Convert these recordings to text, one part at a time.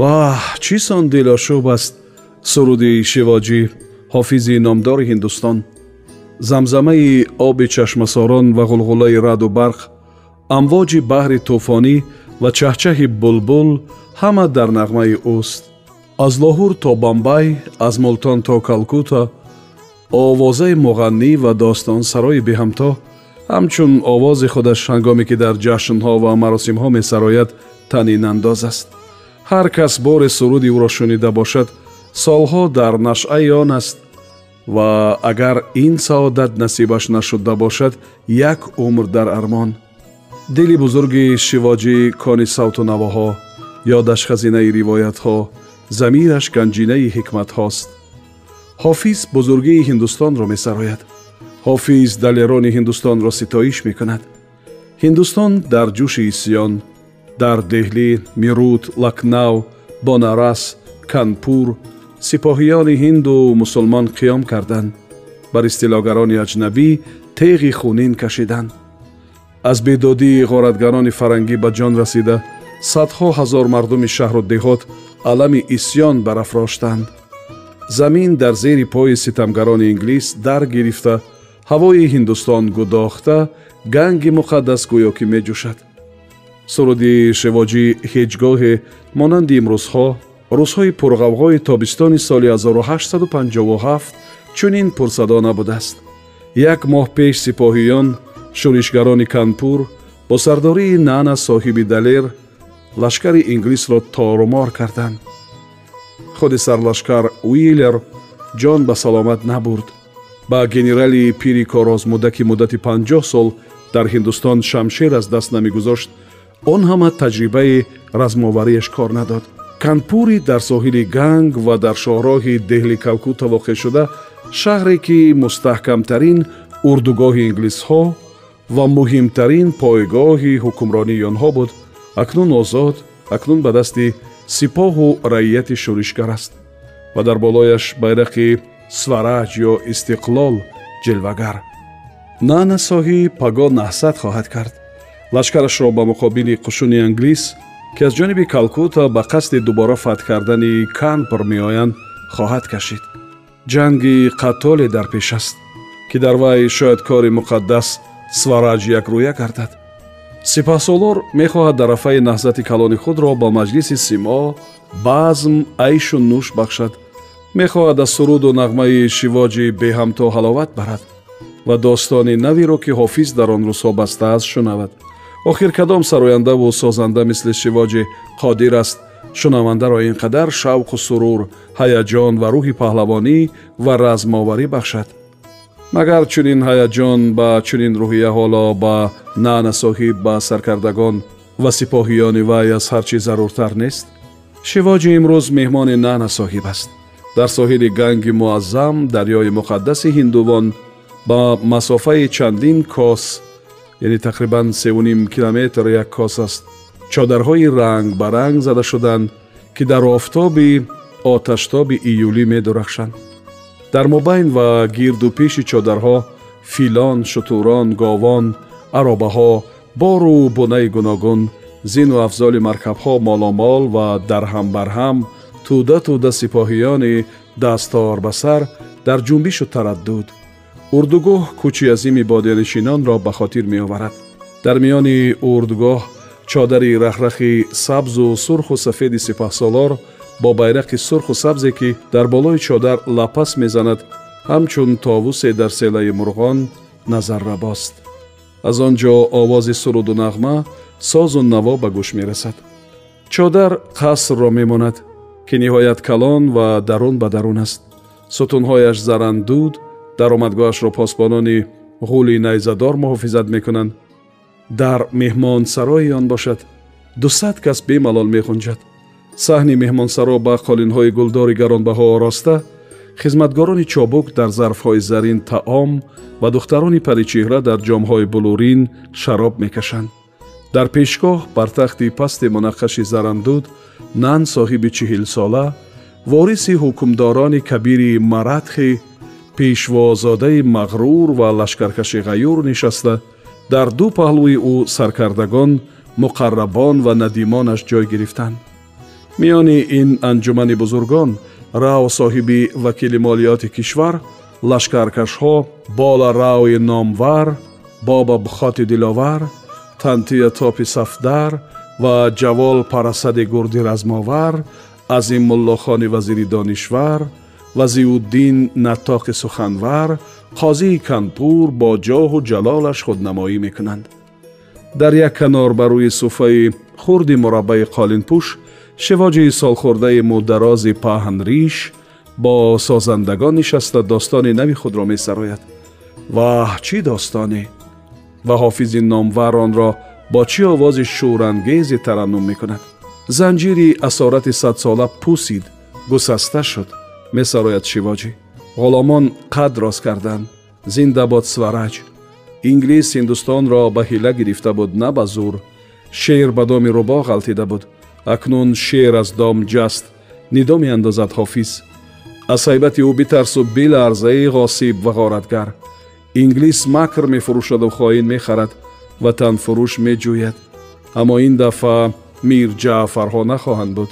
ваҳ чӣ сон дилошӯб аст суруди шивоҷӣ ҳофизи номдори ҳиндустон? Замзамаи оби чашмасорон ва ғулғулаи раъду барқ амвоҷи баҳри тӯфонӣ ва чаҳчаҳи булбул ҳама дар нағмаи ӯст аз лоҳур то бомбай аз мултон то калкута овозаи муғаннӣ ва достонсарои беҳамто ҳамчун овози худаш ҳангоме ки дар ҷашнҳо ва маросимҳо месарояд танинандоз аст ҳар кас бори суруди ӯро шунида бошад солҳо дар нашъаи он аст. Ва агар ин саодат насибаш нашуда бошад як умр дар армон. Дили бузурги шивоҷӣ кони савту навоҳо ёдаш хазинаи ривоятҳо замираш ганҷинаи ҳикматҳост. Ҳофиз бузургии ҳиндустонро месарояд. Ҳофиз далерони ҳиндустонро ситоиш мекунад. Ҳиндустон дар ҷӯши исьён дар деҳлӣ мирут лакнав бонарас канпур сипоҳиёни ҳинду мусулмон қиём карданд. Бар истилогарони аҷнабӣ теғи хунин кашиданд. Аз бедодии ғоратгарони фарангӣ ба ҷон расида садҳо ҳазор мардуми шаҳру деҳот алами исьён барафроштанд замин дар зери пои ситамгарони инглис дар гирифта ҳавои ҳиндустон гудохта ганги муқаддас гӯё ки меҷӯшад суруди шевоҷӣ ҳеҷ гоҳе монанди имрӯзҳо рӯзҳои пурғавғои тобистони соли 1857 чунин пурсадо набудааст. Як моҳ пеш сипоҳиён шӯришгарони канпур бо сардории нана соҳиби далер лашкари инглисро торумор карданд. Худи сарлашкар уиллер ҷон ба саломат набурд. Ба генерали пири корозмуда ки муддати панҷоҳ сол дар ҳиндустон шамшер аз даст намегузошт он ҳама таҷрибаи размоварияш кор надод. Канпури дар соҳили ганг ва дар шоҳроҳи деҳли калкута воқеъшуда шаҳре ки мустаҳкамтарин урдугоҳи инглисҳо ва муҳимтарин пойгоҳи ҳукмронии онҳо буд. Акнун озод акнун ба дасти сипоҳу раияти шӯришгар аст ва дар болояш байрақи свараҷ ё истиқлол ҷилвагар. Нана соҳӣ паго наҳсад хоҳад кард лашкарашро ба муқобили қушуни англис ки аз ҷониби калкута ба қасди дубора фатҳ кардани канпр меоянд хоҳад кашид. Ҷанги қатоле дар пеш аст ки дар вай шояд кори муқаддас свараҷ якрӯя гардад. Сипаҳсолор мехоҳад дарафаи наҳзати калони худро ба маҷлиси симо базм айшу нӯш бахшад. Мехоҳад аз суруду нағмаи шивоҷи беҳамто ҳаловат барад ва достони навиро ки ҳофиз дар он рӯзҳо бастааст шунавад охир кадом сарояндаву созанда мисли шивоҷи қодир аст. Шунавандаро ин қадар шавқу сурур ҳаяҷон ва рӯҳи паҳлавонӣ ва размоварӣ бахшад. Магар чунин ҳаяҷон ба чунин рӯҳия ҳоло ба нана соҳиб ба саркардагон ва сипоҳиёни вай аз ҳар чӣ заруртар нест? Шивоҷи имрӯз меҳмони нана соҳиб аст. Дар соҳили ганги муаззам дарёи муқаддаси ҳиндувон ба масофаи чандин кос яъне тақрибан сеним километр як кос аст. Чодарҳои ранг ба ранг зада шуданд ки дар офтоби оташтоби июлӣ медурахшанд. Дар мобайн ва гирду пеши чодарҳо филон шутурон говон аробаҳо бору бунаи гуногун зину афзоли маркабҳо моломол ва дарҳамбарҳам тӯда тӯда сипоҳиёни дастор ба сар дар ҷунбишу тараддуд урдугоҳ кӯчи азими бодиянишинонро ба хотир меоварад. Дар миёни урдугоҳ чодари рахрахи сабзу сурху сафеди сипаҳсолор бо байрақи сурху сабзе ки дар болои чодар лапас мезанад ҳамчун товусе дар селаи мурғон назаррабост аз он ҷо овози суруду нағма созу наво ба гӯш мерасад. Чодар қасрро мемонад ки ниҳоят калон ва дарун ба дарун аст. Сутунҳояш зарандуд даромадгоҳашро посбонони ғули найзадор муҳофизат мекунанд. Дар меҳмонсарои он бошад. Дусад кас бемалол мехунҷад саҳни меҳмонсаро ба қолинҳои гулдори гаронбаҳо ороста хизматгорони чобук дар зарфҳои зарин таом ва духтарони паричеҳра дар ҷомҳои блурин шароб мекашанд. Дар пешгоҳ бар тахти пасти мунаққаши зарандуд нан соҳиби чиҳилсола вориси ҳукмдорони кабири маратхи пешвозодаи мағрур ва лашкаркаши ғаюр нишаста дар ду паҳлӯи ӯ саркардагон муқаррабон ва надимонаш ҷой гирифтанд миёни ин анҷумани бузургон рао соҳиби вакили молиёти кишвар лашкаркашҳо бола раои номвар боба бухоти диловар тантия топи сафдар ва ҷавол парасади гурди размовар азим муллохони вазири донишвар вазиуддин натоқи суханвар қозии канпур бо ҷоҳу ҷалолаш худнамоӣ мекунанд дар як канор ба рӯи суфаи хурди мураббаи қолинпӯш шивоҷии солхӯрдаи мударози паҳнриш бо созандагон нишаста достони нави худро месарояд ваҳ чӣ достоне ва ҳофизи номвар онро бо чӣ овози шӯрангезе тараннум мекунад занҷири асорати садсола пусид гусаста шуд месарояд шивоҷӣ ғуломон қад рост карданд зинда бод свараҷ. Инглис ҳиндустонро ба ҳила гирифта буд на ба зур. Шер ба доми рӯбо ғалтида буд. Акнун шер аз дом ҷаст нидо меандозад ҳофиз. Аз ҳайбати ӯ битарсу биларзаи ғосиб ва ғоратгар. Инглис макр мефурӯшаду хоин мехарад ватанфурӯш меҷӯяд. Аммо ин дафъа мирҷаъфарҳо нахоҳанд буд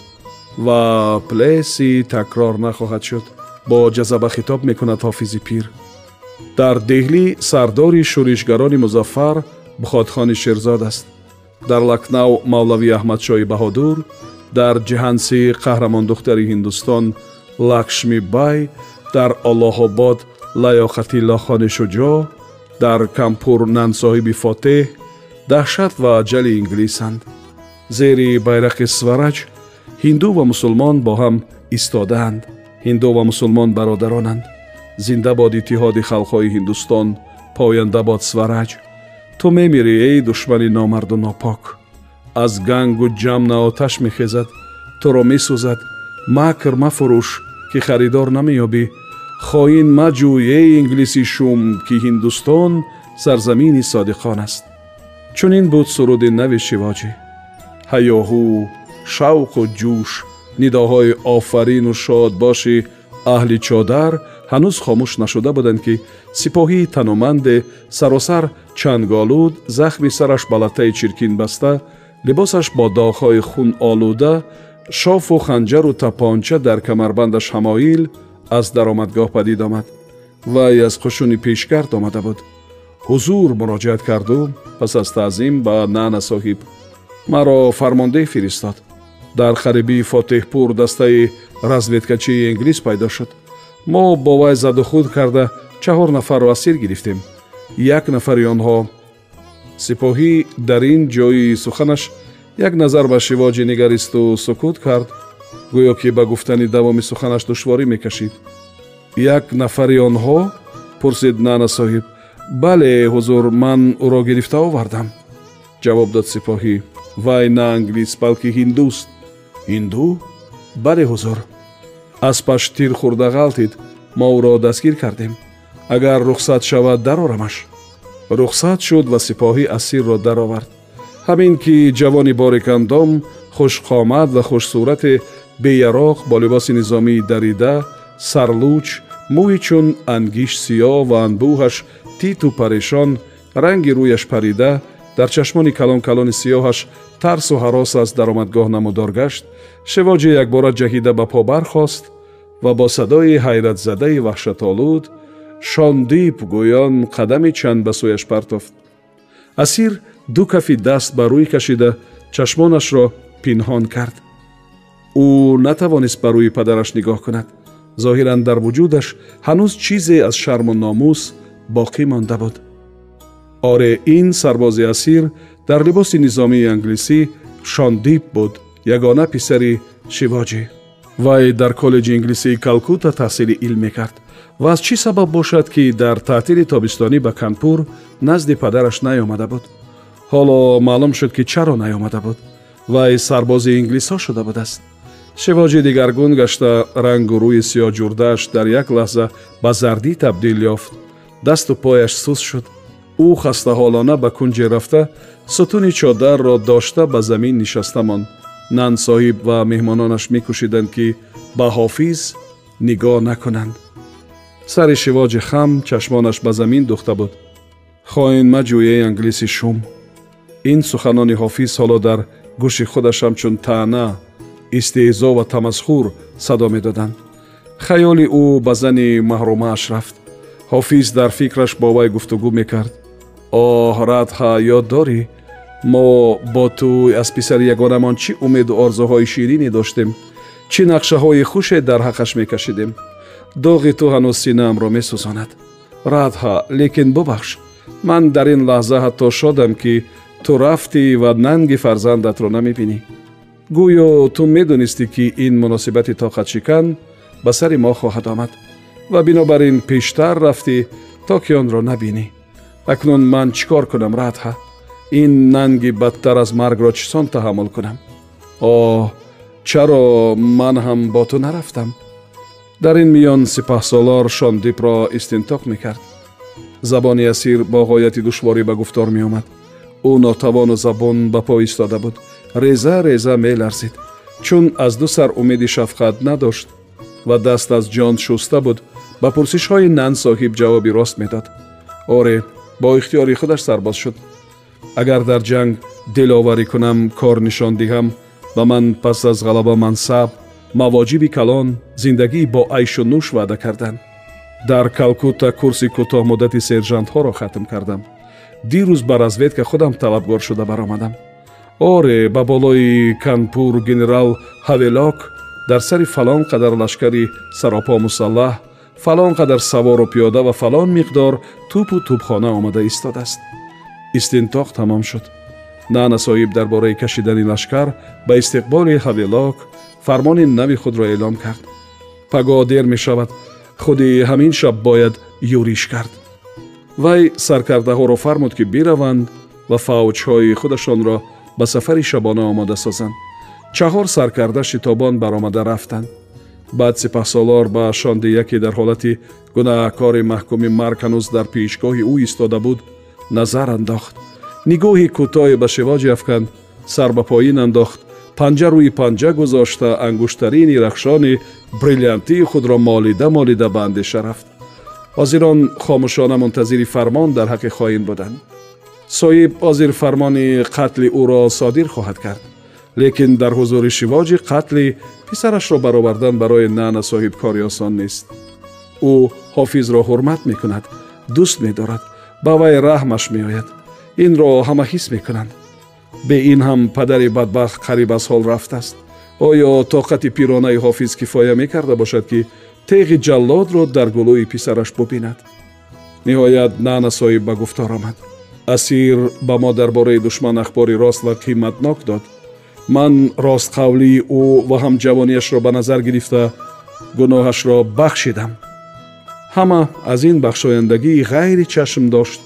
ва плеси такрор нахоҳад шуд. Бо ҷазаба хитоб мекунад ҳофизи пир. Дар деҳлӣ сардори шӯришгарони музаффар буходхони шерзод аст. Дар лакнав мавлавӣ аҳмадшоҳи баҳодур дар ҷиҳанси қаҳрамондухтари ҳиндустон лакшми бай дар оллоҳобод лаёқатиллохони шуҷоъ дар кампур нансоҳиби фотеҳ даҳшат ва аҷали инглисанд. Зери байрақи свараҷ ҳинду ва мусулмон бо ҳам истодаанд. ҳинду ва мусулмон бародаронанд. Зинда бод иттиҳоди халқҳои ҳиндустон поянда бод свараҷ. Ту мемирӣ эй душмани номарду нопок. Аз гангу ҷамна оташ мехезад. Туро месӯзад. Макр мафурӯш ки харидор намеёбӣ хоин маҷӯй эй инглиси шум ки ҳиндустон сарзамини содиқон аст. Чунин буд суруди нави шивоҷӣ ҳаёҳу шавқу ҷӯш. Нидоҳои офарину шодбоши аҳли чодар ҳанӯз хомӯш нашуда буданд ки сипоҳии таноманде саросар чанголуд захми сараш ба латтаи чиркин баста либосаш бо доғҳои хун олуда шофу ханҷару тапонча дар камарбандаш ҳамоил аз даромадгоҳ падид омад вай аз қушуни пешгард омада буд. Ҳузур муроҷиат карду пас аз таъзим ба нана соҳиб. Маро фармондеҳ фиристод дар харибии фотеҳпур дастаи разведкачии инглис пайдо шуд. Мо бо вай заду худ карда чаҳор нафарро асир гирифтем. Як нафари онҳо сипоҳӣ дар ин ҷои суханаш як назар ба шивоҷӣ нигаристу сукут кард гӯё ки ба гуфтани давоми суханаш душворӣ мекашид. Як нафари онҳо пурсид нана соҳиб бале ҳузур ман ӯро гирифта овардам ҷавоб дод сипоҳӣ. Вай на англис балки ҳиндуст ҳинду бале ҳузур. Аспаш тир хӯрда ғалтид мо ӯро дастгир кардем. Агар рухсат шавад дарорамаш. Рухсат шуд ва сипоҳӣ асирро даровард. Ҳамин ки ҷавони борикандом хушқомат ва хушсурате беяроқ бо либоси низомии дарида сарлуч мӯи чун ангиш сиёҳ ва анбӯҳаш титу парешон ранги рӯяш парида дар чашмони калон калони сиёҳаш тарсу ҳарос аз даромадгоҳ намудор гашт шивоҷӣ якбора ҷаҳида ба по бархост ва бо садои ҳайратзадаи ваҳшатолуд шондиб гӯён қадами чанд ба сӯяш партофт. Асир ду кафи даст ба рӯй кашида чашмонашро пинҳон кард. Ӯ натавонист ба рӯи падараш нигоҳ кунад. Зоҳиран дар вуҷудаш ҳанӯз чизе аз шарму номус боқӣ монда буд оре ин сарбози асир дар либоси низомии англисӣ шондиб буд ягона писари шивоҷӣ вай дар коллеҷи инглисии калкута таҳсили илм мекард. Ва аз чӣ сабаб бошад ки дар таътили тобистонӣ ба канпур назди падараш наёмада буд? Ҳоло маълум шуд ки чаро наёмада буд? Вай сарбози инглисҳо шуда будааст. Шивоҷӣ дигаргун гашта рангу рӯи сиёҳҷурдааш дар як лаҳза ба зардӣ табдил ёфт. Дасту пояш сус шуд ӯ хастаҳолона ба кунҷе рафта сутуни чодарро дошта ба замин нишаста монд. Нан соҳиб ва меҳмононаш мекӯшиданд ки ба ҳофиз нигоҳ накунанд. Сари шивоҷи хам чашмонаш ба замин духта буд. Хоин маҷӯяи англиси шум. Ин суханони ҳофиз ҳоло дар гӯши худаш ҳамчун таъна истеҳзо ва тамасхур садо медоданд. Хаёли ӯ ба зани маҳрумааш рафт. Ҳофиз дар фикраш бо вай гуфтугӯ мекард оҳ радҳа ёд дорӣ? Мо бо ту аз писари ягонамон чӣ умеду орзуҳои ширинӣ доштем? Чӣ нақшаҳои хуше дар ҳаққаш мекашидем? Доғи ту ҳанӯз синаамро месӯзонад. Радҳа лекин бубахш ман дар ин лаҳза ҳатто шодам ки ту рафтӣ ва нанги фарзандатро намебинӣ гӯё ту медонистӣ ки ин муносибати тоқатшикан ба сари мо хоҳад омад ва бинобар ин пештар рафтӣ то ки онро набинӣ акнун ман чӣ кор кунам радҳа ин нанги бадтар аз маргро чӣ сон таҳаммул кунам? Оҳ чаро ман ҳам бо ту нарафтам? Дар ин миён сипаҳсолор шондипро истинтоқ мекард. Забони асир бо ғояти душворӣ ба гуфтор меомад. Ӯ нотавону забон ба по истода буд. Реза реза меларзид. Чун аз ду сар умеди шафқат надошт ва даст аз ҷон шуста буд. Ба пурсишҳои нан соҳиб ҷавоби рост медод. Оре бо ихтиёри худаш сарбоз шуд. Агар дар ҷанг диловарӣ кунам кор нишон диҳам ба ман пас аз ғалаба мансаб мавоҷиби калон зиндагии бо айшу нӯш ваъда карданд дар калкутта курси кӯтоҳмуддати сержантҳоро хатм кардам. Дирӯз ба разведка худам талабгор шуда баромадам. Оре ба болои канпур генерал ҳавелок дар сари фалон қадар лашкари саропо мусаллаҳ фалон қадар савору пиёда ва фалон миқдор тӯпу тӯбхона омада истодааст истинтоқ тамом шуд нана соҳиб дар бораи кашидани лашкар ба истиқболи ҳавелок фармони нави худро эълон кард пагоҳ дер мешавад худи ҳамин шаб бояд юриш кард вай саркардаҳоро фармуд ки бираванд ва фавҷҳои худашонро ба сафари шабона омода созанд чаҳор саркарда шитобон баромада рафтанд баъд сипаҳсолор ба шонди яке дар ҳолати гунаҳкори маҳкуми марг ҳанӯз дар пешгоҳи ӯ истода буд назар андохт. Нигоҳи кӯтоҳе ба шивоҷи афканд сар ба поин андохт панҷа рӯи панҷа гузошта ангуштарини рахшони бриллиантии худро молида молида ба андеша рафт. Ҳозирон хомӯшона мунтазири фармон дар ҳаққи хоин буданд. Соҳиб ҳозир фармони қатли ӯро содир хоҳад кард лекин дар ҳузури шивоҷи қатли писарашро баровардан барои нана соҳиб кори осон нест. Ӯ ҳофизро ҳурмат мекунад дӯст медорад ба вай раҳмаш меояд. Инро ҳама ҳис мекунанд. Бе ин ҳам падари бадбахт қариб аз ҳол рафтааст. Оё тоқати пиронаи ҳофиз кифоя мекарда бошад ки теғи ҷаллодро дар гулӯи писараш бубинад. Ниҳоят нана соҳиб ба гуфтор омад. Асир ба мо дар бораи душман ахбори рост ва қиматнок дод ман ростқавлии ӯ ва ҳам ҷавонияшро ба назар гирифта гуноҳашро бахшидам. Ҳама аз ин бахшояндагии ғайри чашм дошт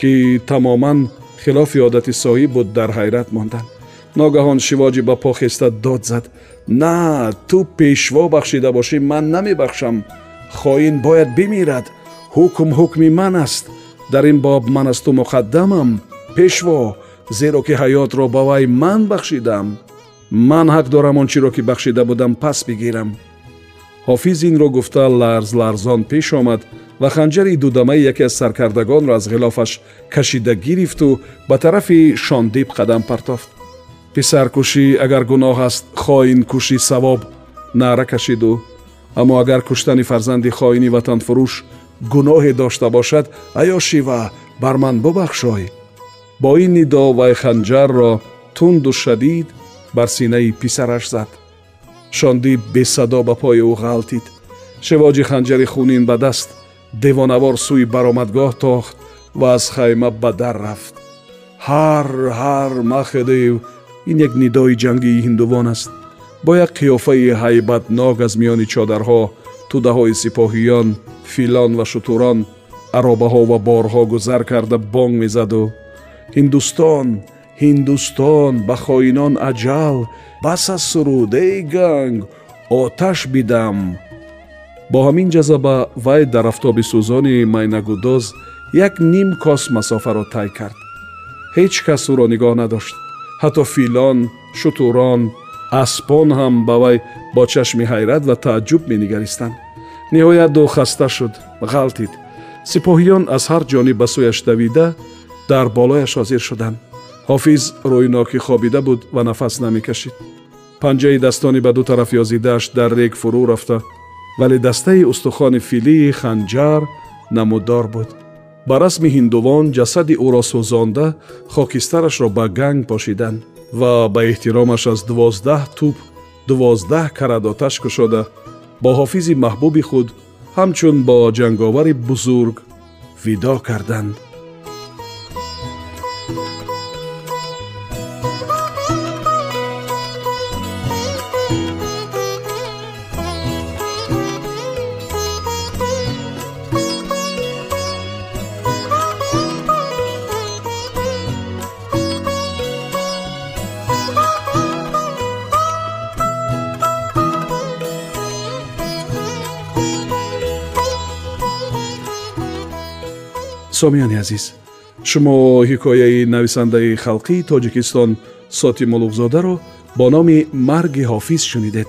ки тамоман хилофи одати соҳиб буд дар ҳайрат монданд ногаҳон шивоҷӣ ба по хеста дод зад. На ту пешво бахшида бошӣ ман намебахшам. Хоин бояд бимирад. Ҳукм ҳукми ман аст. Дар ин боб ман аз ту муқаддамам. Пешво зеро ки ҳаётро ба вай ман бахшидам ман ҳақ дорам он чиро ки бахшида будам пас бигирам. Ҳофиз инро гуфта ларз ларзон пеш омад ва ханҷари дудамаи яке аз саркардагонро аз ғилофаш кашида гирифту ба тарафи шондиб қадам партофт. Писаркушӣ агар гуноҳ аст хоинкушӣ савоб наъра кашиду. Аммо агар куштани фарзанди хоини ватанфурӯш гуноҳе дошта бошад аё шива бар ман бубахшой бо ин нидо вай ханҷарро тунду шадид бар синаи писараш зад. Шондиб бесадо ба пои ӯ ғалтид. Шивоҷи ханҷари хунин ба даст девонавор сӯи баромадгоҳ тохт ва аз хайма ба дар рафт. Ҳар ҳар махедев ин як нидои ҷангии ҳиндувон аст. Бо як қиёфаи ҳайбатнок аз миёни чодарҳо тӯдаҳои сипоҳиён филон ва шутурон аробаҳо ва борҳо гузар карда бонг мезаду ҳиндустон ҳиндустон ба хоинон аҷал бас аз суруд эй ганг оташ бидам бо ҳамин ҷазаба вай дар афтоби сӯзони майнагудоз як ним кос масофаро тай кард. Ҳеҷ кас ӯро нигоҳ надошт. Ҳатто филон шутурон аспон ҳам ба вай бо чашми ҳайрат ва тааҷҷуб менигаристанд. Ниҳоят ду хаста шуд. Ғалтид. Сипоҳиён аз ҳар ҷониб ба сӯяш давида дар болояш ҳозир шуданд ҳофиз рӯйнокӣ хобида буд ва нафас намекашид панҷаи дастони ба ду тараф ёзидааш дар рег фурӯ рафта вале дастаи устухони филии ханҷар намуддор буд ба расми ҳиндувон ҷасади ӯро сӯзонда хокистарашро ба ганг пошиданд ва ба эҳтиромаш аз дувоздаҳ тӯп дувоздаҳ карадоташ кушода бо ҳофизи маҳбуби худ ҳамчун бо ҷанговари бузург видо карданд сомиёни азиз. Шумо ҳикояи нависандаи халқии тоҷикистон соти мулуғзодаро бо номи марги ҳофиз шунидед